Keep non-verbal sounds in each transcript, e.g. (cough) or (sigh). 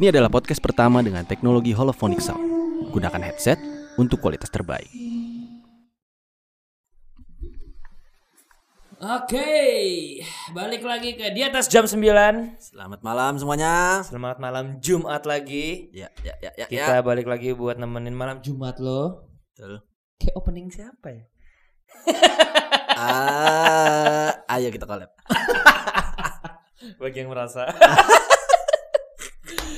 Ini adalah podcast pertama dengan teknologi holophonic sound. Gunakan headset untuk kualitas terbaik. Oke, balik lagi ke di atas jam 9 Selamat malam semuanya. Selamat malam Jumat lagi Ya, ya, ya, ya. Kita ya. balik lagi buat nemenin malam Jumat lo Betul. Kayak opening siapa ya? (laughs) Ah, ayo kita collab. (laughs) Bagi yang merasa (laughs)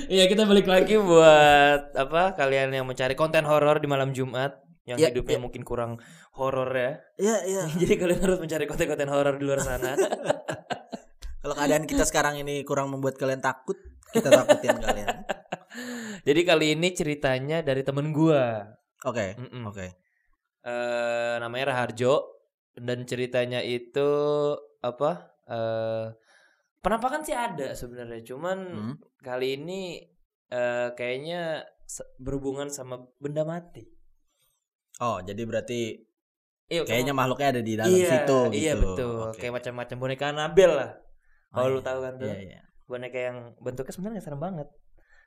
Iya kita balik lagi buat apa kalian yang mencari konten horor di malam Jumat yang Ya, hidupnya ya. mungkin kurang horor ya. Iya, iya. (laughs) Jadi kalian harus mencari konten-konten horor di luar sana. (laughs) Kalau keadaan kita sekarang ini kurang membuat kalian takut, kita takutin kalian. (laughs) Jadi kali ini ceritanya dari temen gua. Oke, Mm-mm. oke. eh namanya Raharjo dan ceritanya itu apa eh penampakan sih ada sebenarnya cuman Hmm. kali ini eh kayaknya berhubungan sama benda mati Oh, jadi berarti iya kayaknya kamu- makhluknya ada di dalam iya, situ gitu. iya betul Oke. kayak macam-macam boneka Anabel lah Oh, kalau lu iya. tahu kan tuh Iya, iya. boneka yang bentuknya sebenarnya serem banget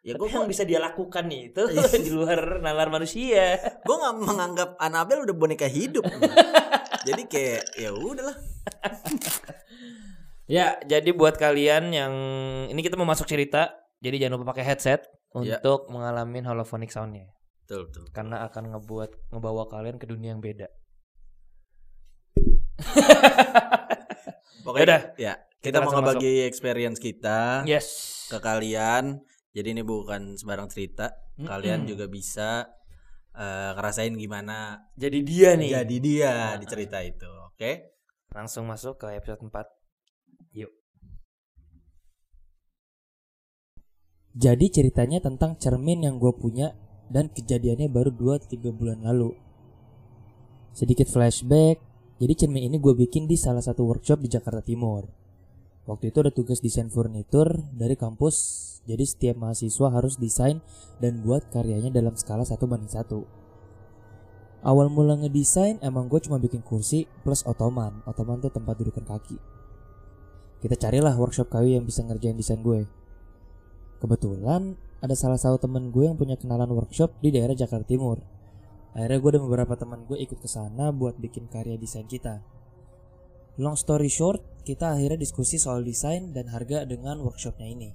Ya gue yang bisa dia lakukan nih itu (laughs) Iya. di luar nalar manusia gue nggak menganggap Annabelle udah boneka hidup. (laughs) jadi kayak ya udahlah. Ya, jadi buat kalian yang ini kita mau masuk cerita, jadi jangan lupa pakai headset Ya. untuk mengalami holophonic soundnya, Betul, betul. karena akan ngebuat ngebawa kalian ke dunia yang beda. (laughs) Pokoknya Yaudah, ya, kita kita, mau ngebagi experience kita Yes. ke kalian. Jadi ini bukan sembarang cerita. Kalian Mm-mm. juga bisa eh, ngerasain gimana Jadi dia nih. jadi dia Nah, di cerita itu. Oke? Langsung masuk ke episode 4. Yuk. Jadi ceritanya tentang cermin yang gue punya dan kejadiannya baru 2-3 bulan lalu. Sedikit flashback, jadi cermin ini gue bikin di salah satu workshop di Jakarta Timur. Waktu itu ada tugas desain furnitur dari kampus, jadi setiap mahasiswa harus desain dan buat karyanya dalam skala 1 banding 1. Awal mula ngedesain emang gue cuma bikin kursi plus otoman. Otoman tuh tempat dudukan kaki. Kita carilah workshop kayu yang bisa ngerjain desain gue. Kebetulan ada salah satu temen gue yang punya kenalan workshop di daerah Jakarta Timur. Akhirnya gue dan beberapa teman gue ikut ke sana buat bikin karya desain kita. Long story short, kita akhirnya diskusi soal desain dan harga dengan workshopnya ini.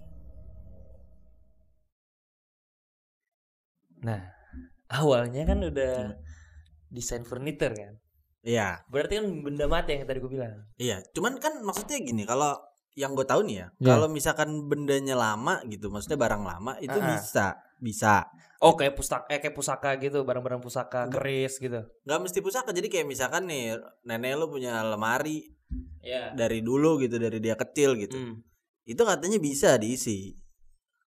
Nah, (laughs) awalnya kan udah desain furniture kan. Iya, Berarti kan benda mati yang tadi gue bilang. iya. Cuman kan maksudnya gini, kalau yang gue tahu nih ya, Iya. kalau misalkan bendanya lama gitu, maksudnya barang lama itu Ah, ah. bisa, bisa. Oh kayak pusaka, eh, kayak pusaka gitu, barang-barang pusaka, keris gitu. Nggak mesti pusaka. Jadi kayak misalkan nih nenek lu punya lemari Iya. dari dulu gitu, dari dia kecil gitu. Hmm. Itu katanya bisa diisi.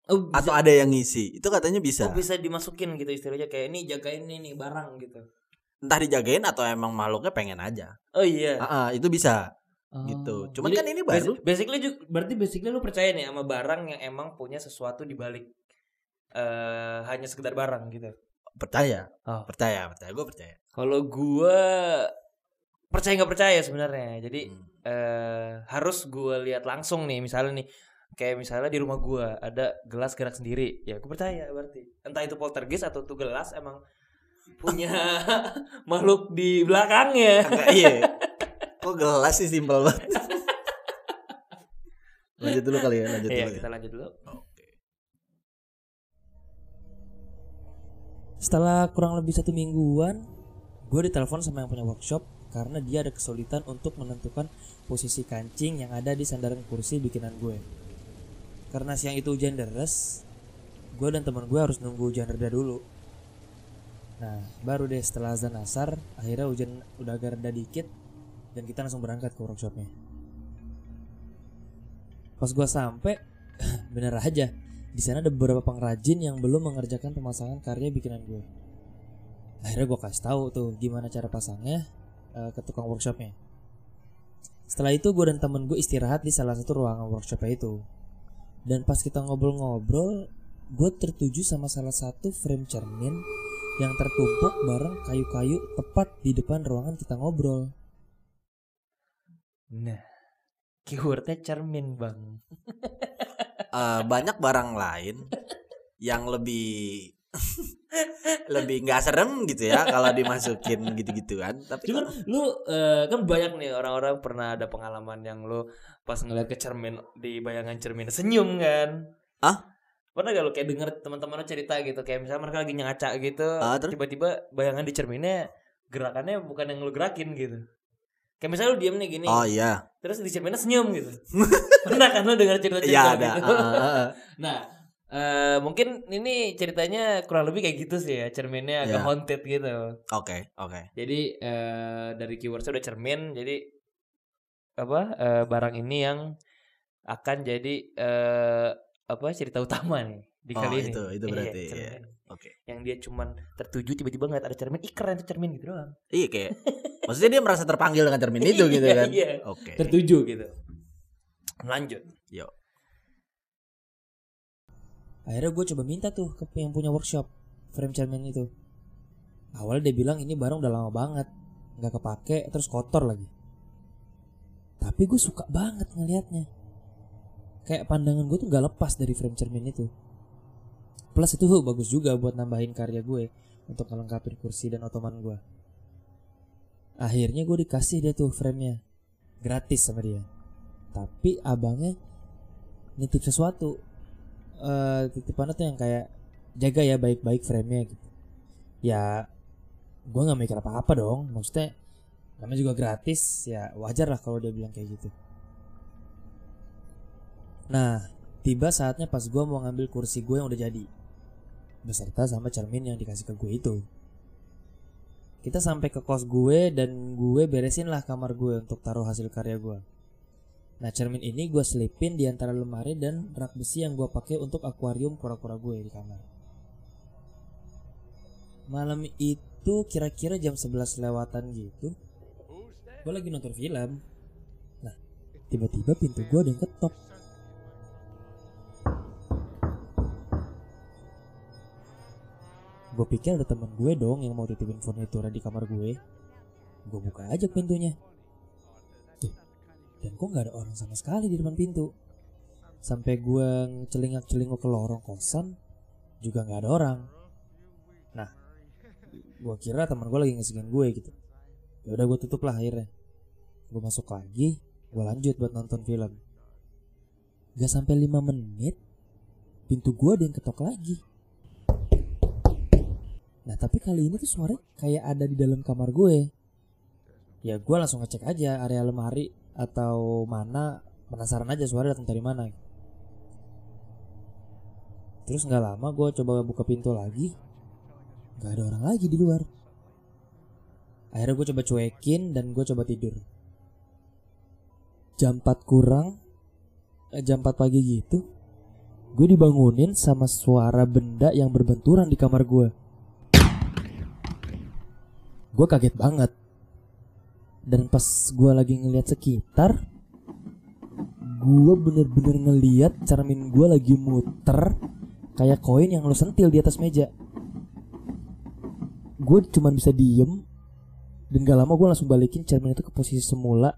Oh, bisa, Atau ada yang ngisi. Itu katanya bisa. oh, bisa dimasukin gitu istilahnya kayak ini jagain ini nih barang gitu. Entah dijagain atau emang makhluknya pengen aja. Oh iya. Ah, ah, itu bisa. Oh. gitu. Cuman Jadi, kan ini baru. basi- Basically ju- berarti basically lu percaya nih sama barang yang emang punya sesuatu di balik eh hanya sekedar barang gitu. Percaya. Oh. Percaya, percaya. Gue percaya. Kalau gua percaya nggak percaya sebenarnya. Jadi Hmm. eh harus gua lihat langsung nih misalnya nih kayak misalnya di rumah gua ada gelas gerak sendiri ya gue percaya berarti entah itu poltergeist atau tuh gelas emang punya (laughs) makhluk di belakangnya Enggak, iya. Kok gelas sih simpel banget. lanjut dulu kali ya, lanjut Iya dulu. kita Ya. lanjut dulu Oke. Setelah kurang lebih satu mingguan, gue ditelepon sama yang punya workshop karena dia ada kesulitan untuk menentukan posisi kancing yang ada di sandaran kursi bikinan gue. Karena siang itu hujan deras, gue dan teman gue harus nunggu hujan reda dulu. Nah, baru deh setelah azan asar, akhirnya hujan udah agak reda dikit dan kita langsung berangkat ke workshopnya. Pas gue sampai, (clears throat) bener aja, di sana ada beberapa pengrajin yang belum mengerjakan pemasangan karya bikinan gue. Akhirnya gue kasih tahu tuh gimana cara pasangnya eh, ke tukang workshopnya. Setelah itu gue dan temen gue istirahat di salah satu ruangan workshopnya itu. Dan pas kita ngobrol-ngobrol, gue tertuju sama salah satu frame cermin yang tertumpuk bareng kayu-kayu tepat di depan ruangan kita ngobrol. nah keywordnya cermin bang Eh, banyak barang lain yang lebih (laughs) lebih nggak serem gitu ya kalau dimasukin gitu-gituan. Tapi Cuman kalau- lu eh, kan banyak nih orang-orang pernah ada pengalaman yang lu pas ngeliat ke cermin di bayangan cermin senyum kan? Ah? Pernah gak lu kayak denger teman-teman lu cerita gitu kayak misalnya mereka lagi ngaca gitu, Ah, terus? tiba-tiba bayangan di cerminnya gerakannya bukan yang lu gerakin gitu. Kayak misalnya lu diem nih gini, oh iya, terus di cerminnya senyum gitu. (laughs) Pernah kan lu denger cerita-cerita iya ada. gitu? Ah. (laughs) Nah, eh, mungkin ini ceritanya kurang lebih kayak gitu sih ya, cerminnya agak Iya. haunted gitu. Oke, oke. Jadi eh, dari keywordsnya udah cermin, jadi apa eh, barang ini yang akan jadi eh, apa cerita utama nih di Oh, kali ini. itu- itu Iya, berarti, iya. cermin. Oke. Yang dia cuman tertuju tiba-tiba ngeliat ada cermin, ih keren tuh cermin gitu doang. Iya kayak maksudnya dia merasa terpanggil dengan cermin itu (laughs) gitu Iya, kan. iya. Oke. Tertuju gitu. Lanjut. Yuk. Akhirnya gue coba minta tuh ke yang punya workshop frame cermin itu. Awalnya dia bilang ini barang udah lama banget, nggak kepake, terus kotor lagi. Tapi gue suka banget ngelihatnya. Kayak pandangan gue tuh nggak lepas dari frame cermin itu. Plus itu bagus juga buat nambahin karya gue untuk melengkapi kursi dan ottoman gue. Akhirnya gue dikasih dia tuh framenya gratis sama dia. Tapi abangnya nitip sesuatu eh titipannya tuh yang kayak jaga ya baik-baik frame-nya gitu. Ya gue nggak mikir apa-apa dong. Maksudnya namanya juga gratis ya wajar lah kalau dia bilang kayak gitu. Nah tiba saatnya pas gue mau ngambil kursi gue yang udah jadi beserta sama cermin yang dikasih ke gue itu. Kita sampai ke kos gue dan gue beresin lah kamar gue untuk taruh hasil karya gue. Nah cermin ini gue selipin di antara lemari dan rak besi yang gue pakai untuk akuarium kura-kura gue di kamar. Malam itu kira-kira jam 11 lewatan gitu. Gue lagi nonton film. Nah tiba-tiba pintu gue ada yang ketok. Gue pikir ada teman gue dong yang mau titipin furniture di kamar gue. Gue buka aja pintunya. Eh, dan kok nggak ada orang sama sekali di depan pintu? Sampai gue celingak celinguk ke lorong kosan juga nggak ada orang. Nah gue kira teman gue lagi ngesengin gue gitu. Ya udah gue tutup lah akhirnya. Gue masuk lagi gue lanjut buat nonton film. Gak sampai 5 menit pintu gue ada yang ketok lagi nah tapi kali ini tuh suaranya kayak ada di dalam kamar gue. Ya gue langsung ngecek aja area lemari atau mana. Penasaran aja suara datang dari mana. Terus nggak lama gue coba buka pintu lagi. Nggak ada orang lagi di luar. Akhirnya gue coba cuekin dan gue coba tidur. Jam 4 kurang eh, jam 4 pagi gitu gue dibangunin sama suara benda yang berbenturan di kamar gue gue kaget banget. Dan pas gue lagi ngeliat sekitar gue bener-bener ngeliat cermin gue lagi muter kayak koin yang lo sentil di atas meja. Gue cuman bisa diem dan gak lama gue langsung balikin cermin itu ke posisi semula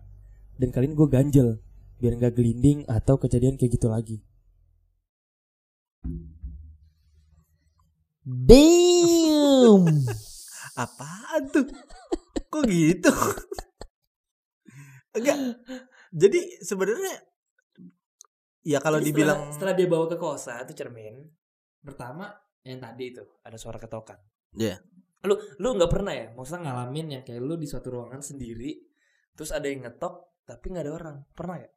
dan kali ini gue ganjel biar nggak gelinding atau kejadian kayak gitu lagi. Damn! (laughs) Apaan tuh? Kok gitu? Enggak. Jadi sebenarnya ya kalau Jadi dibilang setelah, setelah dia bawa ke kosan itu cermin pertama yang tadi itu ada suara ketokan Iya. lu lu nggak pernah ya maksudnya ngalamin yang kayak lu di suatu ruangan sendiri terus ada yang ngetok tapi nggak ada orang pernah ya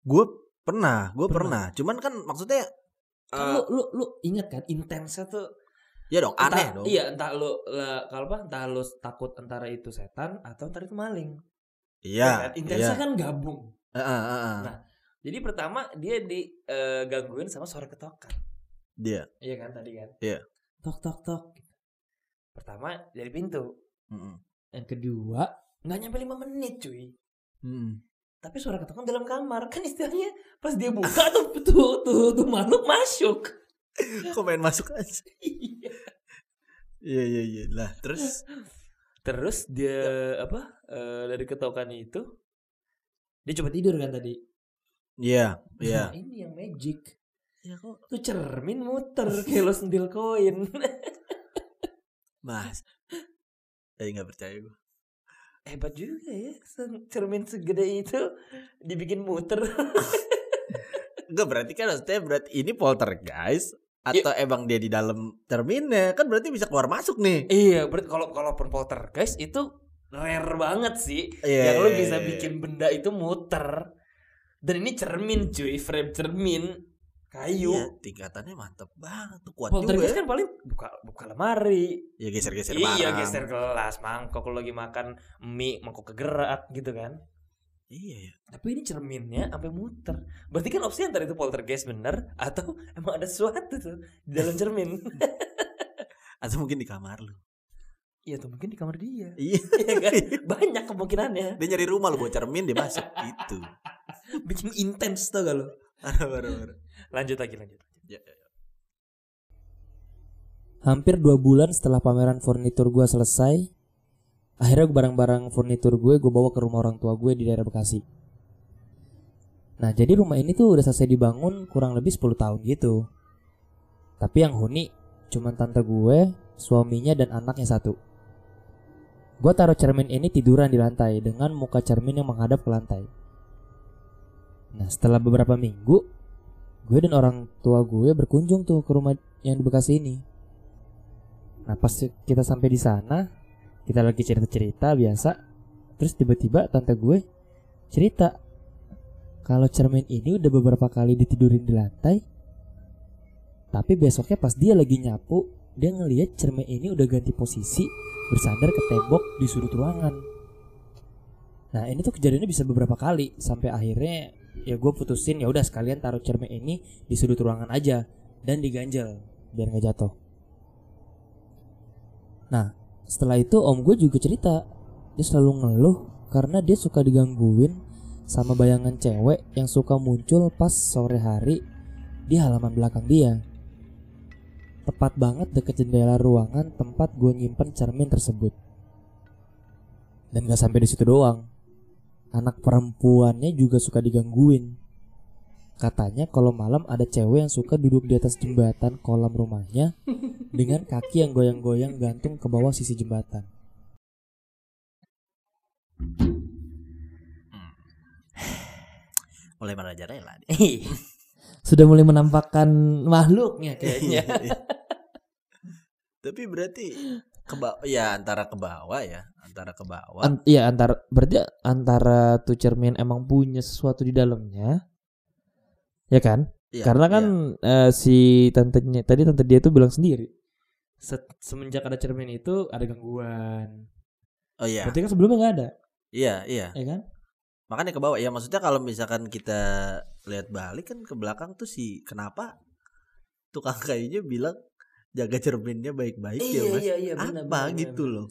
gue pernah, gue Pernah. pernah. Cuman kan maksudnya kan eh, lu lu lu ingat kan intensnya tuh ya dong entah- aneh dong. iya entah lu kalau apa entah lu takut antara itu setan atau antara itu maling Iya. intensnya iya. kan gabung Heeh, heeh, heeh. Nah. jadi pertama dia digangguin sama suara ketokan Dia. iya kan tadi kan Iya. tok tok tok pertama dari pintu Mm-mm. yang kedua nggak nyampe lima menit cuy Mm-mm. tapi suara ketokan dalam kamar kan istilahnya pas dia buka tuh tuh tuh, tuh makhluk masuk (laughs) Kok main masuk aja? Iya. Iya iya iya. Lah terus terus dia apa eh, dari ketokan itu dia coba tidur kan tadi Iya, iya. Nah, ini yang magic Ya kok Tuh cermin muter kayak lo sentil koin. (laughs) Mas. Eh nggak percaya gue. Hebat juga ya, cermin segede itu dibikin muter. (laughs) Enggak berarti kan maksudnya berarti ini poltergeist atau emang dia di dalam cerminnya kan berarti bisa keluar masuk nih. iya, berarti kalau kalaupun poltergeist itu rare banget sih. Iya, yang lo iya, bisa iya. bikin benda itu muter. Dan ini cermin cuy, frame cermin kayu. Iya, tingkatannya mantep banget tuh kuat juga Poltergeist ya. kan paling buka buka lemari. Ya geser-geser iya, barang. geser gelas, mangkok lo lagi makan mie, mangkok kegerak gitu kan. Iya ya. Tapi ini cerminnya sampai muter. Berarti kan opsi antara itu poltergeist bener atau (laughs) emang ada sesuatu tuh di dalam cermin. (laughs) Atau mungkin di kamar lu. Iya tuh mungkin di kamar dia. (laughs) Iya. Iya kan? Banyak kemungkinannya. Dia nyari rumah lu buat cermin dia masuk itu. Bikin intens tuh kalau. Lanjut lagi lanjut. Ya, ya, ya. Hampir dua bulan setelah pameran furnitur gue selesai, akhirnya barang-barang furnitur gue gue bawa ke rumah orang tua gue di daerah Bekasi. Nah jadi rumah ini tuh udah selesai dibangun kurang lebih 10 tahun gitu. Tapi yang huni cuman tante gue, suaminya dan anaknya satu. Gue taruh cermin ini tiduran di lantai dengan muka cermin yang menghadap ke lantai. Nah setelah beberapa minggu, gue dan orang tua gue berkunjung tuh ke rumah yang di Bekasi ini. Nah pas kita sampai di sana, kita lagi cerita-cerita biasa, terus tiba-tiba tante gue cerita kalau cermin ini udah beberapa kali ditidurin di lantai, tapi besoknya pas dia lagi nyapu, dia ngelihat cermin ini udah ganti posisi bersandar ke tembok di sudut ruangan. Nah ini tuh kejadiannya bisa beberapa kali sampai akhirnya ya gue putusin ya udah sekalian taruh cermin ini di sudut ruangan aja dan diganjel biar nggak jatuh. Nah setelah itu om gue juga cerita dia selalu ngeluh karena dia suka digangguin sama bayangan cewek yang suka muncul pas sore hari di halaman belakang dia. Tepat banget deket jendela ruangan tempat gue nyimpen cermin tersebut. Dan gak sampai di situ doang. Anak perempuannya juga suka digangguin. Katanya kalau malam ada cewek yang suka duduk di atas jembatan kolam rumahnya dengan kaki yang goyang-goyang gantung ke bawah sisi jembatan. Mulai merajalela. (laughs) Sudah mulai menampakkan makhluknya kayaknya. (laughs) Tapi berarti ke bawah ya antara ke bawah ya, antara ke bawah. An- Iya antara berarti antara tuh cermin emang punya sesuatu di dalamnya, ya kan? Iya, Karena kan eh, si tantenya tadi tante dia tuh bilang sendiri. Se- semenjak ada cermin itu ada gangguan. iya. Oh iya. Berarti kan sebelumnya nggak ada, Iya, iya. ya kan? Makanya ke bawah. Ya maksudnya kalau misalkan kita lihat balik kan ke belakang tuh si kenapa tukang kayunya bilang jaga cerminnya baik-baik ya, Mas. iya Apa gitu loh.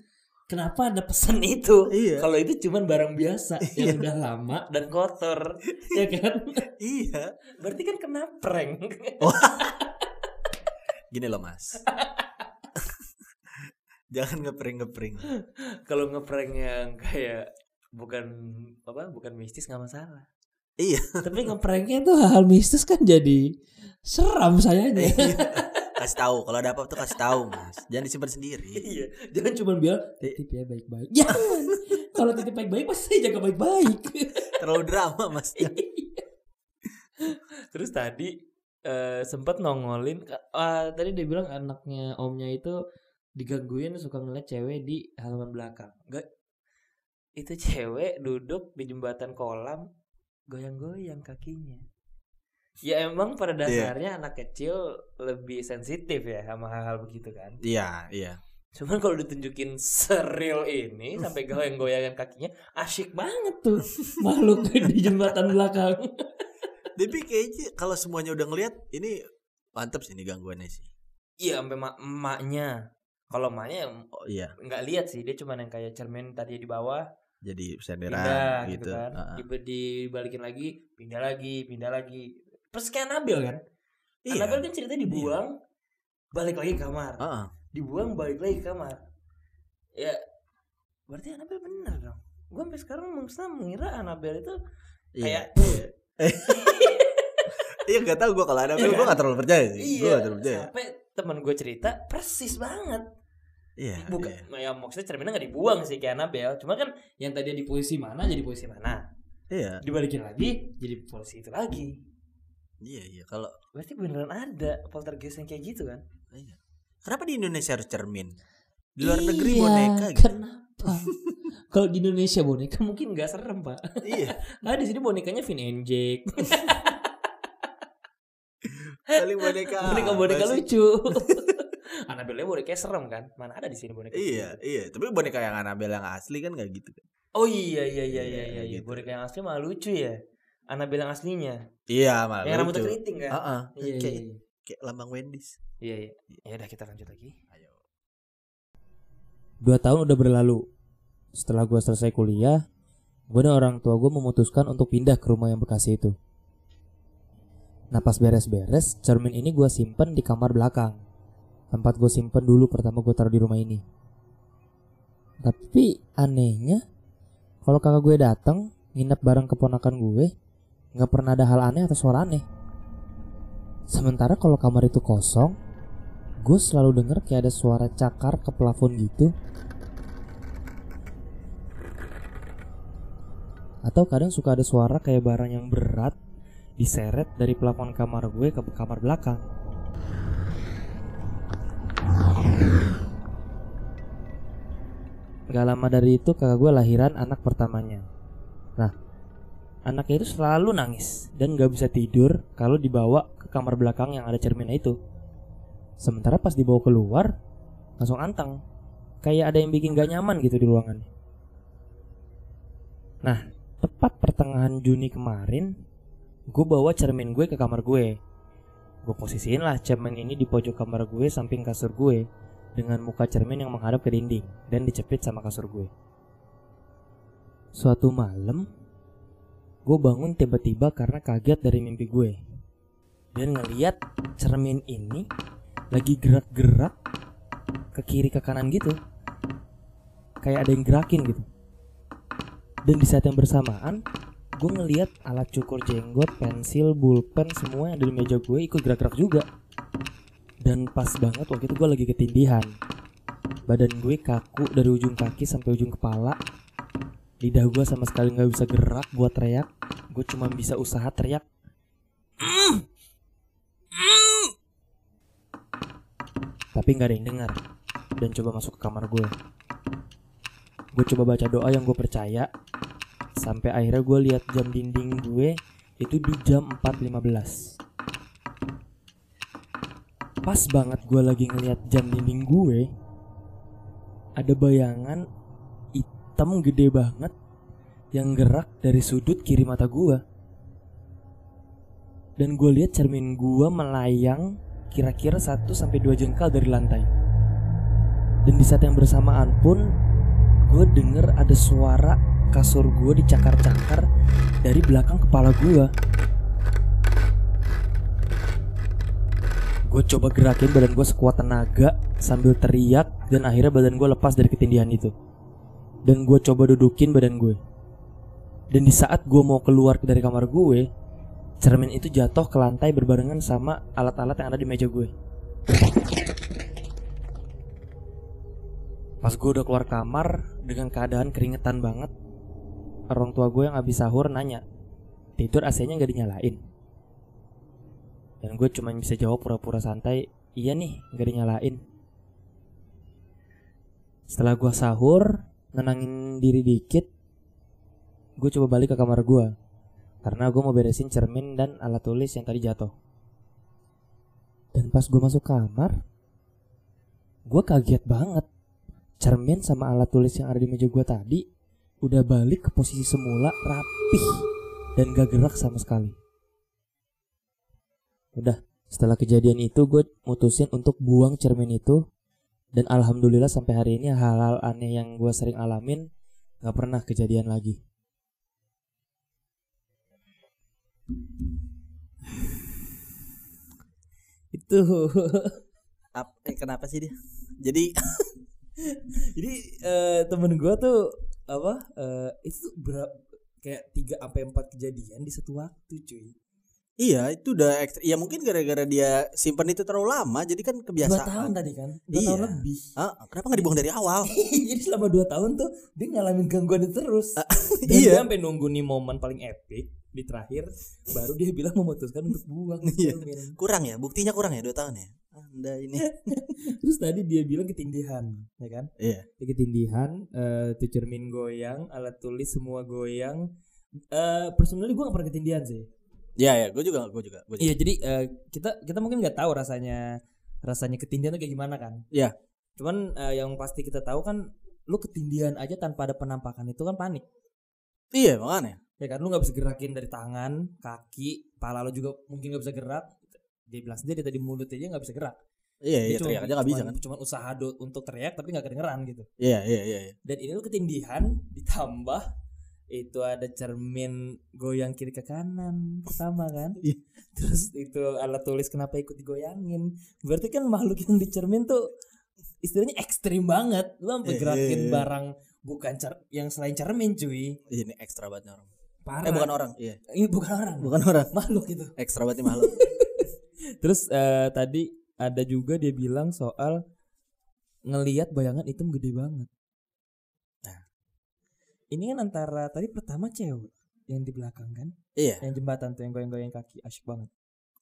Kenapa ada pesan (laughs) itu? Iya. Kalau itu cuman barang biasa (laughs) yang udah lama dan kotor, (laughs) ya kan? Iya. Berarti kan kena prank. Gini loh, Mas. Jangan ngepring-ngepring. Kalau ngeprank yang kayak bukan apa bukan mistis nggak masalah. Iya. Tapi ngepranknya tuh hal-hal mistis kan jadi seram sayanya. Kasih tahu kalau ada apa tuh kasih tahu, Mas. Jangan disimpan sendiri. iya, jangan cuma bilang titip ya baik-baik. Jangan. Kalau titip baik-baik pasti jaga baik-baik. Terlalu drama, Mas. Terus tadi eh, sempat nongolin ah, tadi dia bilang anaknya omnya itu digangguin suka ngeliat cewek di halaman belakang. Enggak itu cewek duduk di jembatan kolam goyang-goyang kakinya. Ya emang pada dasarnya anak kecil lebih sensitif ya sama hal-hal begitu kan. Iya, iya. Cuman kalau ditunjukin seril ini sampai goyang-goyangan kakinya asyik banget tuh (laughs) makhluk di jembatan belakang. Tapi kayaknya kalau semuanya udah ngelihat ini mantep sih ini gangguannya sih. Iya sampai ma- emaknya. Kalau emaknya Oh iya, nggak lihat sih dia cuman yang kayak cermin tadi di bawah jadi pindah senderan gitu, gitu. kan. Heeh. Di- dibalikin lagi, pindah lagi, pindah lagi. Terus kayak Nabil kan. Iya. Nabil kan ceritanya dibuang, balik lagi ke kamar. Heeh. Dibuang balik lagi ke kamar. Ya berarti Nabil bener dong. Gue sampai sekarang maksudnya mengira Anabel itu Iya. kayak (laughs) Iya gak tau gue kalau Anabel Iya gue gak terlalu percaya sih. Gue iya gak terlalu percaya. sampai teman gue cerita persis banget Iya. bukan iya. ya maksudnya cerminnya nggak dibuang sih kayak Annabelle cuma kan yang tadi di posisi mana jadi posisi mana Iya. dibalikin lagi jadi posisi itu lagi Iya iya kalau berarti beneran ada poltergeist yang kayak gitu kan iya. Kenapa di Indonesia harus cermin? Di luar negeri Iya, boneka gitu. kenapa (laughs) kalau di Indonesia boneka mungkin nggak serem pak iya. (laughs) nah di sini bonekanya Vin and Jake (laughs) Paling boneka. boneka boneka apa sih? lucu Annabelle bonekanya serem kan mana ada di sini boneka Iya, iya. Tapi boneka yang Anabel yang asli kan gak gitu kan. oh iya iya iya iya Iya, iya, iya. gitu. boneka yang asli malah lucu ya Annabelle yang aslinya Iya, malah yang rambutnya keriting kan Heeh. iya iya kayak, iya. kayak lambang Wendy's. iya iya ya udah kita lanjut lagi Ayo. Dua tahun udah berlalu. Setelah gue selesai kuliah, gue dan orang tua gue memutuskan untuk pindah ke rumah yang Bekasi itu. Nah pas beres-beres, cermin ini gue simpen di kamar belakang. Tempat gue simpen dulu pertama gue taruh di rumah ini. Tapi anehnya, kalau kakak gue datang nginep bareng keponakan gue, nggak pernah ada hal aneh atau suara aneh. Sementara kalau kamar itu kosong, gue selalu denger kayak ada suara cakar ke plafon gitu. Atau kadang suka ada suara kayak barang yang berat diseret dari plafon kamar gue ke kamar belakang. Gak lama dari itu kakak gue lahiran anak pertamanya. Nah Anaknya itu selalu nangis Dan gak bisa tidur kalau dibawa ke kamar belakang yang ada cerminnya itu. Sementara pas dibawa keluar Langsung anteng. Kayak ada yang bikin gak nyaman gitu di ruangan. Nah tepat pertengahan Juni kemarin Gue bawa cermin gue ke kamar gue. Gue posisiin lah cermin ini di pojok kamar gue samping kasur gue Dengan muka cermin yang menghadap ke dinding Dan dicepit sama kasur gue. Suatu malam Gue bangun tiba-tiba karena kaget dari mimpi gue Dan ngeliat cermin ini Lagi gerak-gerak Ke kiri ke kanan gitu Kayak ada yang gerakin gitu dan di saat yang bersamaan gue ngeliat alat cukur jenggot, pensil, pulpen semua yang ada di meja gue ikut gerak-gerak juga. Dan pas banget waktu itu gue lagi ketindihan. Badan gue kaku dari ujung kaki sampai ujung kepala. Lidah gue sama sekali nggak bisa gerak buat teriak. Gue cuma bisa usaha teriak. Tapi nggak ada yang dengar. Dan coba masuk ke kamar gue. Gue coba baca doa yang gue percaya Sampai akhirnya gue lihat jam dinding gue itu di jam 4.15 Pas banget gue lagi ngeliat jam dinding gue Ada bayangan hitam gede banget Yang gerak dari sudut kiri mata gue Dan gue lihat cermin gue melayang kira-kira 1 sampai 2 jengkal dari lantai Dan di saat yang bersamaan pun gue denger ada suara kasur gue dicakar-cakar dari belakang kepala gue. Gue coba gerakin badan gue sekuat tenaga sambil teriak dan akhirnya badan gue lepas dari ketindihan itu. Dan gue coba dudukin badan gue. Dan di saat gue mau keluar dari kamar gue, cermin itu jatuh ke lantai berbarengan sama alat-alat yang ada di meja gue. Pas gue udah keluar kamar dengan keadaan keringetan banget, orang tua gue yang habis sahur nanya, tidur AC-nya nggak dinyalain? Dan gue cuma bisa jawab pura-pura santai, iya nih nggak dinyalain. Setelah gue sahur, nenangin diri dikit, gue coba balik ke kamar gue. Karena gue mau beresin cermin dan alat tulis yang tadi jatuh. Dan pas gue masuk kamar, gue kaget banget cermin sama alat tulis yang ada di meja gue tadi udah balik ke posisi semula rapih dan gak gerak sama sekali. Udah, setelah kejadian itu gue mutusin untuk buang cermin itu dan alhamdulillah sampai hari ini hal-hal aneh yang gue sering alamin gak pernah kejadian lagi. itu (laughs) Ap- eh, kenapa sih dia? Jadi (laughs) jadi eh, temen gue tuh apa eh, itu berapa kayak tiga sampai empat kejadian di satu waktu cuy Iya, itu udah ekstra. Ya mungkin gara-gara dia simpan itu terlalu lama, jadi kan Dua kebiasaan. tahun tadi kan, dua Iya. tahun lebih. Ah, kenapa nggak dibuang dari awal? (laughs) Jadi selama dua tahun tuh dia ngalamin gangguan itu terus. Dan iya. dia sampai nunggu nih momen paling epic di terakhir, baru dia bilang memutuskan untuk buang. (laughs) Iya. Kurang ya, buktinya kurang ya dua tahun ya. Anda ini. (laughs) Terus tadi dia bilang ketindihan, ya kan? Iya. Dia ketindihan, eh tuh cermin goyang, alat tulis semua goyang. Eh personally gue gak pernah ketindihan sih. Iya ya, gue juga, gue juga, gue juga. Iya jadi eh, kita kita mungkin nggak tahu rasanya rasanya ketindihan tuh kayak gimana kan? Iya. Cuman eh, yang pasti kita tahu kan, lu ketindihan aja tanpa ada penampakan itu kan panik. Iya makanya. Ya kan lu nggak bisa gerakin dari tangan, kaki, pala lu juga mungkin nggak bisa gerak. Dia bilang sendiri tadi mulut aja nggak bisa gerak. Iya, Dia iya teriak aja nggak bisa kan? Cuma usaha do- untuk teriak tapi nggak kedengeran gitu. Iya, iya, iya. iya. Dan ini lu ketindihan ditambah itu ada cermin goyang kiri ke kanan pertama kan. (laughs) Iya. Terus itu alat tulis kenapa ikut digoyangin? Berarti kan makhluk yang di cermin tuh istilahnya ekstrim banget. Lu sampai Iya, gerakin iya, iya. barang bukan cer yang selain cermin cuy. Ini ekstra banget orang. Parah. Eh bukan orang, iya. Ini bukan orang. Bukan orang. Makhluk itu. Ekstra banget makhluk. (laughs) Terus eh, tadi ada juga dia bilang soal ngelihat bayangan hitam gede banget. Ini kan antara tadi pertama cewek yang di belakang kan, iya. yang jembatan tuh yang goyang-goyang kaki, asyik banget.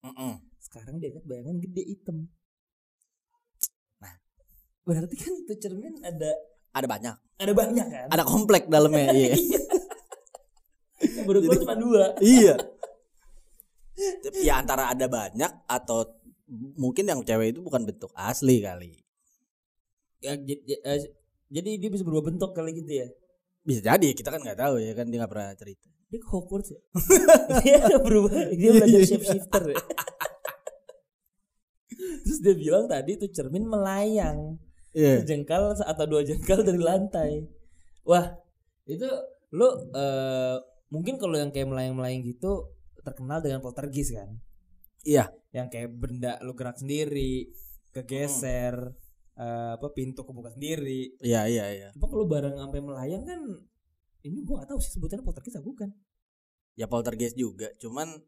Mm-mm. Sekarang dia lihat bayangan gede hitam. Nah, berarti kan itu cermin ada Ada banyak. ada banyak kan? Ada komplek dalamnya, iya. (laughs) Yang baru cuma dua. iya. Ya antara ada banyak atau mungkin yang cewek itu bukan bentuk asli kali. Ya, eh, jadi dia bisa berubah bentuk kali gitu ya. Bisa jadi kita kan nggak tahu ya kan dia nggak pernah cerita. Dia ke Hogwarts ya? dia berubah, dia belajar Iya. shape shifter ya. Terus dia bilang tadi tuh cermin melayang Iya. sejengkal atau dua jengkal dari lantai. Wah, itu lu eh, mungkin kalau yang kayak melayang-melayang gitu terkenal dengan poltergeist kan? Iya. Yang kayak benda lu gerak sendiri, kegeser, eh, apa pintu kebuka sendiri. Iya iya iya. Cuma kalau barang sampai melayang kan ini gua gak tahu sih sebutannya poltergeist atau bukan. Ya poltergeist juga, cuman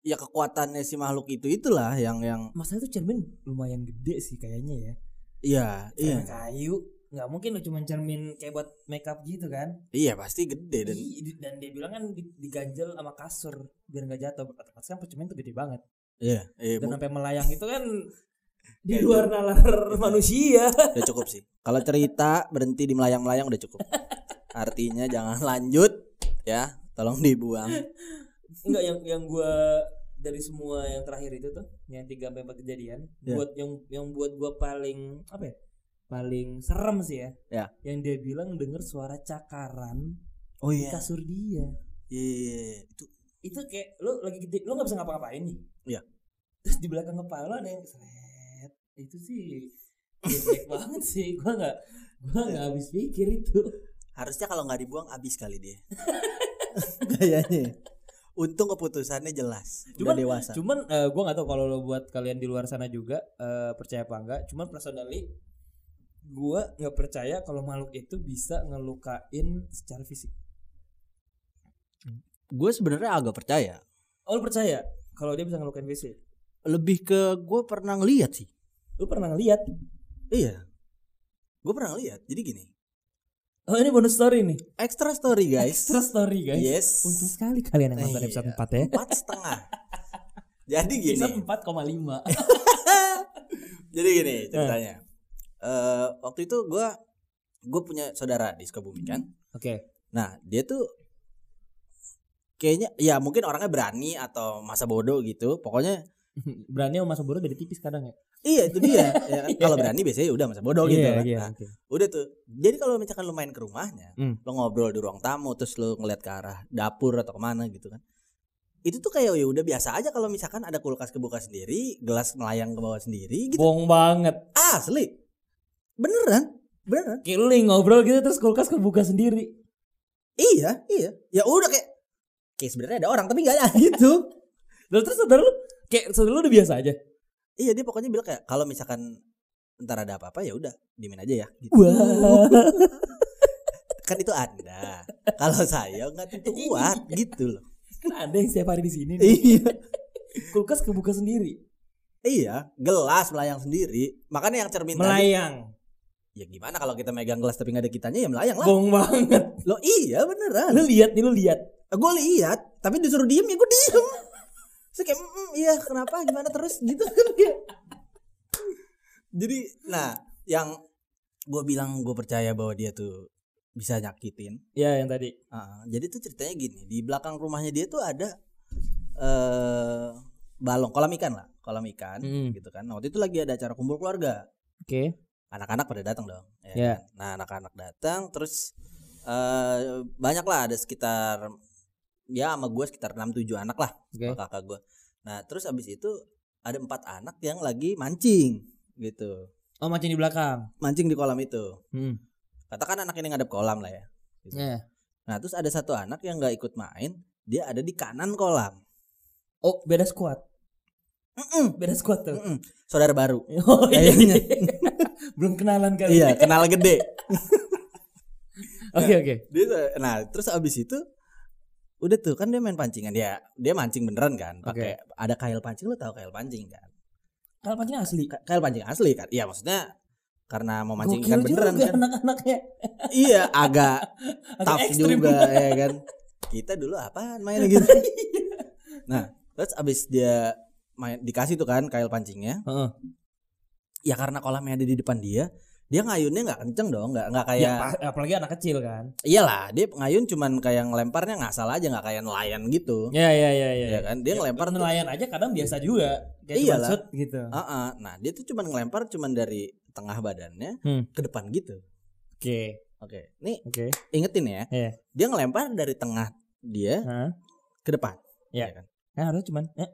ya kekuatannya si makhluk itu itulah yang yang Masalah tuh cermin lumayan gede sih kayaknya ya. iya iya kayu nggak mungkin lo cuma cermin kayak buat makeup gitu kan iya pasti gede dan dan dia bilang kan di- diganjel sama kasur biar nggak jatuh otomatis kan cermin tuh gede banget iya iya dan sampai melayang itu kan di luar nalar manusia udah cukup sih. Kalau cerita berhenti di melayang-melayang udah cukup. Artinya jangan lanjut ya, tolong dibuang. enggak yang yang gua dari semua yang terakhir itu tuh yang tiga sampai empat kejadian Ya. buat yang yang buat gua paling apa ya paling serem sih ya Ya. yang dia bilang denger suara cakaran Oh di kasur dia Iya, iya, iya. itu itu kayak lu lagi gede lu nggak bisa ngapa-ngapain nih Iya. terus di belakang kepala ada yang seret itu sih jelek banget sih gua nggak gua nggak habis pikir itu harusnya kalau nggak dibuang abis kali dia. (laughs) Kayaknya. Untung keputusannya jelas, udah Cuman- dewasa. cuman eh, gua nggak tahu kalau lo buat kalian di luar sana juga eh, percaya apa enggak cuman personally gua nggak percaya kalau makhluk itu bisa ngelukain secara fisik Gue sebenarnya agak percaya. oh lu percaya kalau dia bisa ngelukain fisik Lebih ke gue pernah ngeliat sih. Lu pernah ngeliat Iya. Gue pernah ngeliat. Jadi gini. oh ini bonus story nih Extra story guys. extra story guys Yes. untung sekali kalian yang nonton Iya. episode 4 ya Empat setengah. Jadi gini. episode 4,5 (laughs) Jadi gini ceritanya. Eh waktu itu gue gue punya saudara di Sukabumi kan. Oke. Nah dia tuh kayaknya ya mungkin orangnya berani atau masa bodoh gitu. Pokoknya (laughs) Berani sama masa bodoh beda tipis kadang ya. iya itu dia. (laughs) ya kan? Kalau berani biasanya udah masa bodoh gitu. kan. Nah, udah tuh. Jadi kalau misalkan lu main ke rumahnya, Hmm. lu ngobrol di ruang tamu terus lu ngeliat ke arah dapur atau ke mana gitu kan. Itu tuh kayak ya udah biasa aja kalau misalkan ada kulkas kebuka sendiri, gelas melayang ke bawah sendiri gitu. Bohong banget. Asli. Beneran? Beneran? Kayak lu lagi ngobrol gitu terus kulkas kebuka sendiri. Iya, iya. Ya udah kayak kayak sebenarnya ada orang tapi nggak ada (laughs) gitu. Lalu terus saudara lu kayak saudara lu udah biasa aja. iya, dia pokoknya bilang kayak kalau misalkan ntar ada apa-apa ya udah dimin aja ya gitu. Wah. (laughs) Kan itu Anda. kalau saya nggak tentu kuat (laughs) gitu loh. kan ada yang setiap hari di sini. nih. iya. kulkas kebuka sendiri. Iya, gelas melayang sendiri. Makanya yang cermin tadi Melayang. Ya gimana kalau kita megang gelas tapi nggak ada kitanya ya melayang lah. Bohong banget. Lo iya beneran. Lu lihat nih lu lihat. Gue lihat, tapi disuruh diem ya gue diem. Terus kayak, "Mm, iya kenapa gimana terus gitu kan kayak. Jadi, nah yang gue bilang gue percaya bahwa dia tuh bisa nyakitin. Ya yang tadi. Ah, jadi tuh ceritanya gini, di belakang rumahnya dia tuh ada eh balong kolam ikan lah, kolam ikan Mm. gitu kan. Nah, waktu itu lagi ada acara kumpul keluarga. Oke. anak-anak pada datang dong. ya Ya. kan? Nah anak-anak datang terus eh banyak lah ada sekitar ya sama gue sekitar 6-7 anak lah sama kakak gue. Nah terus abis itu ada empat anak yang lagi mancing gitu, Oh mancing di belakang. mancing di kolam itu. Hmm. Katakan anak ini ngadep kolam lah ya. Gitu. Ya. Nah terus ada satu anak yang nggak ikut main, dia ada di kanan kolam. Oh beda squad. Mm-mm, Beda squad tuh. mm-mm. Saudara baru. Oh iya. Kayaknya. (laughs) Belum kenalan kali. iya kenal gede. (laughs) Oke oke. dia nah terus abis itu udah tuh kan dia main pancingan. Dia dia mancing beneran kan pakai ada kail pancing lu tahu kail pancing kan? Kalau pancing asli. Ka- kail pancing asli kan? Iya maksudnya karena mau mancing Gokil ikan beneran juga kan. anak-anaknya. iya agak (laughs) Agak tough juga ya kan? Kita dulu apaan main gitu? (laughs) Nah terus abis dia main dikasih tuh kan kail pancingnya. Heeh. ya karena kolamnya ada di depan dia dia ngayunnya nggak kenceng dong nggak nggak Ya, kayak pa- apalagi anak kecil kan. iyalah dia ngayun cuman kayak ngelemparnya ngasal aja nggak kayak nelayan gitu Ya ya ya ya. ya kan dia ngelempar tuh nelayan aja kadang biasa juga. Kayak Iyalah. shoot gitu. Ah, ah. nah dia tuh cuman ngelempar cuman dari tengah badannya Hmm. ke depan gitu Oke. oke nih Oke. ingetin ya Iya. dia ngelempar dari tengah dia Hah? ke depan Iya. ya kan Kan harus cuman eh,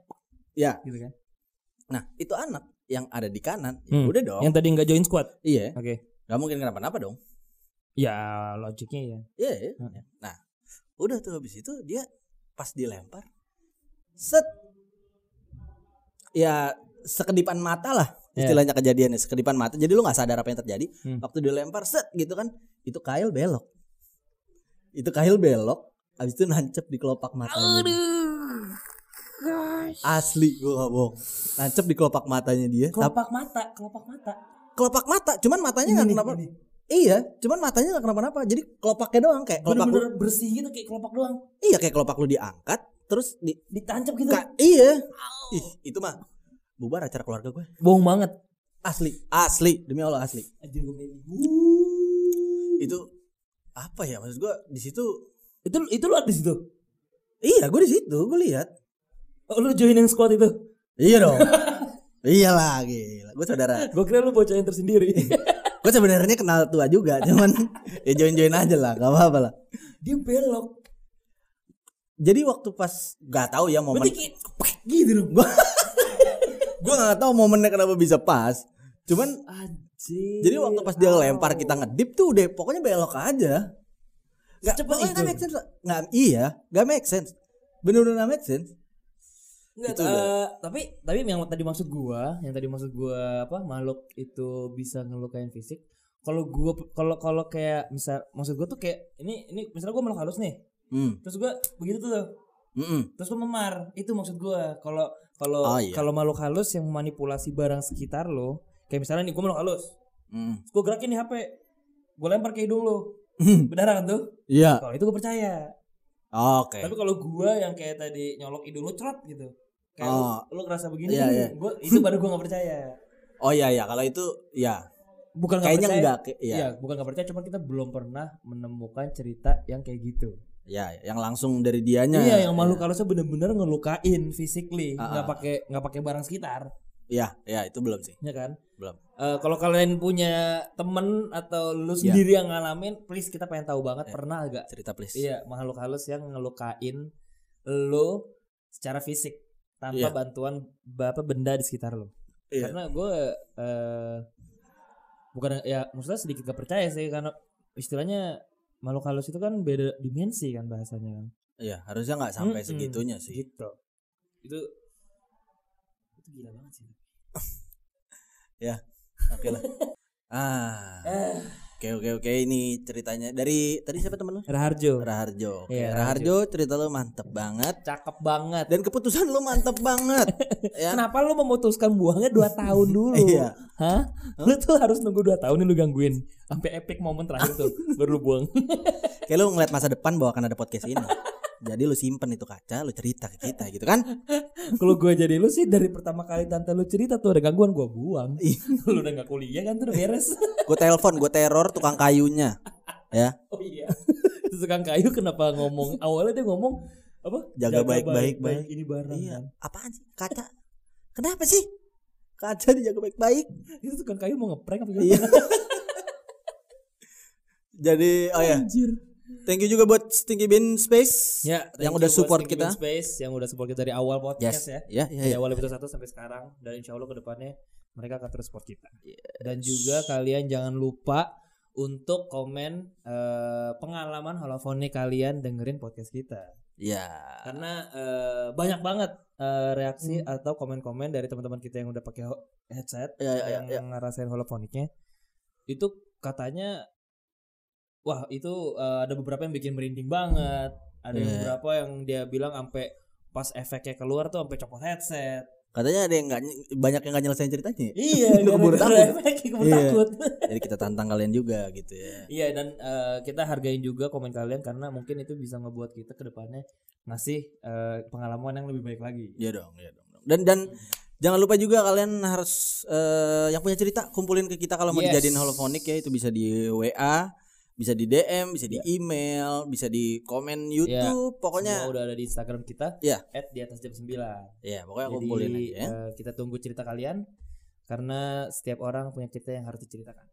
ya gitu kan. nah itu anak yang ada di kanan ya Hmm. udah dong Yang tadi nggak join squad. iya Oke. nggak mungkin kenapa-napa dong Ya logiknya ya. iya iya. Hmm. nah udah tuh habis itu dia pas dilempar set ya sekedipan mata lah Iya. istilahnya kejadiannya sekedipan mata jadi lu nggak sadar apa yang terjadi Hmm. waktu dilempar set gitu kan itu kail belok itu kail belok habis itu nancep di kelopak matanya asli gua gak bohong nancep di kelopak matanya dia Kelopak mata, kelopak mata. kelopak mata cuman matanya nggak kenapa ini. iya cuman matanya nggak kenapa-napa jadi kelopaknya doang kayak kelopak lu, Bener-bener bersih gitu kayak kelopak doang. iya kayak kelopak lu diangkat terus di Ditancap gitu. Ka- iya ih itu mah bubar acara keluarga gue Bohong banget. asli asli demi allah asli gue merinding. itu apa ya maksud gue di situ Itu itu lu ada di situ. iya gue di situ gue lihat Oh, lu join yang squad itu. iya dong (laughs) iyalah gila gue saudara Gue kira lu bocah yang tersendiri. (laughs) gue sebenarnya kenal tua juga cuman ya join join aja lah gak apa apa lah Dia belok. jadi waktu pas gak tahu ya momen Berarti (laughs) gitu dong. gue gue nggak tahu momennya kenapa bisa pas cuman Anjir. jadi waktu pas dia lempar kita ngedip tuh udah pokoknya belok aja Gak, Secepat pokoknya itu. nggak make sense nggak iya gak make sense bener-bener gak make sense Enggak, Itu udah. eh, tapi tapi yang tadi maksud gua, yang tadi maksud gua apa makhluk itu bisa ngelukain fisik. Kalau gua kalau kalau kayak misal maksud gua tuh kayak ini ini misalnya gua makhluk halus nih. hmm. Terus gua begitu tuh. Mm-mm. Terus lu memar. Itu maksud gua. Kalau kalau Oh, iya. kalau makhluk halus yang memanipulasi barang sekitar lo, kayak misalnya nih gua makhluk halus. Mm. Terus gua gerakin nih HP. Gua lempar ke hidung lo. Beneran tuh? Iya. Kalau itu gua percaya. Oke. Tapi kalau gua yang kayak tadi nyolok hidung lu cerot gitu. Kayak Oh. lu, lu ngerasa begini Iya, nih, iya. gua itu baru gua gak percaya. (laughs) Oh iya iya kalau itu ya Bukan nggak kayaknya percaya. enggak Iya, iya. bukan gak percaya, cuma kita belum pernah menemukan cerita yang kayak gitu. Ya, yang langsung dari dianya. iya, yang makhluk halusnya bener-bener ngelukain physically, Ah, nggak ah. pakai nggak pakai barang sekitar, Iya, iya itu belum sih. ya kan? Belum. Eh, kalau kalian punya temen atau lu Iya. sendiri yang ngalamin, please kita pengen tahu banget Iya. pernah agak Cerita please. iya makhluk halus yang ngelukain lo secara fisik tanpa Iya. bantuan apa benda di sekitar lo. Iya. Karena gue eh bukan ya maksudnya sedikit gak percaya sih karena istilahnya makhluk halus itu kan beda dimensi kan bahasanya kan. Iya, harusnya nggak sampai Mm-mm. segitunya sih. Gitu. Itu itu gila banget sih. (laughs) Oke lah. (laughs) Ah. Eh, Oke oke oke ini ceritanya dari tadi siapa temen lu? Raharjo. Raharjo. Oke, Iya, Raharjo cerita lu mantep banget Cakep banget. dan keputusan lu mantep banget. (laughs) ya. Kenapa lu memutuskan buangnya 2 tahun dulu? (laughs) Iya. Hah? Lu tuh harus nunggu 2 tahun nih lu gangguin. Sampai epic momen terakhir tuh (laughs) baru lu buang. Kayak lu ngeliat masa depan bahwa akan ada podcast ini. Jadi lu simpen itu kaca, lu cerita ke kita gitu kan? (laughs) Kalau gue jadi lu sih dari pertama kali tante lu cerita tuh ada gangguan gue buang. (laughs) Lu udah gak kuliah kan tuh beres. (laughs) Gue telepon, gue teror tukang kayunya. Ya, oh iya. Tukang kayu kenapa ngomong awalnya dia ngomong apa? Jaga baik-baik, baik. ini barang iya. kan. Apaan sih? Kaca. Kenapa sih? Kaca dijaga baik-baik. Itu tukang kayu mau ngeprank apa gimana? Iya. Jadi, oh ya, Anjir. Thank you juga buat Stinky Bean Space. Ya, Yang udah support Stinky kita. Bean Space yang udah support kita dari awal podcast Yes. ya. Ya, ya, Dari ya. awal episode 1 sampai sekarang dan insya Allah ke depannya mereka akan terus support kita. Dan juga kalian jangan lupa untuk komen eh, pengalaman holofonik kalian dengerin podcast kita. Ya. Karena eh, banyak banget eh, reaksi atau komen-komen dari teman-teman kita yang udah pakai headset Ya, ya, ya, yang ngerasain holofoniknya. Itu katanya wah itu eh, ada beberapa yang bikin merinding banget. Ada yang Iya. beberapa yang dia bilang sampai pas efeknya keluar tuh sampai copot headset. Katanya ada yang ny- banyak yang gak nyelesain ceritanya. Iya, (laughs) Keburu takut. efek keburu Iya. takut. (laughs) Jadi kita tantang kalian juga gitu ya. Iya dan eh, kita hargain juga komen kalian karena mungkin itu bisa ngebuat kita ke depannya ngasih eh, pengalaman yang lebih baik lagi. Iya dong, iya dong. Dan dan jangan lupa juga kalian harus eh, yang punya cerita kumpulin ke kita kalau mau Yes. dijadiin holofonik ya itu bisa di WA, bisa di DM, bisa di Iya. email, bisa di komen YouTube, pokoknya Semua udah ada di Instagram kita. Iya. At di atas jam 9. ya pokoknya Jadi kumpulin aja ya. eh, kita tunggu cerita kalian karena setiap orang punya cerita yang harus diceritakan.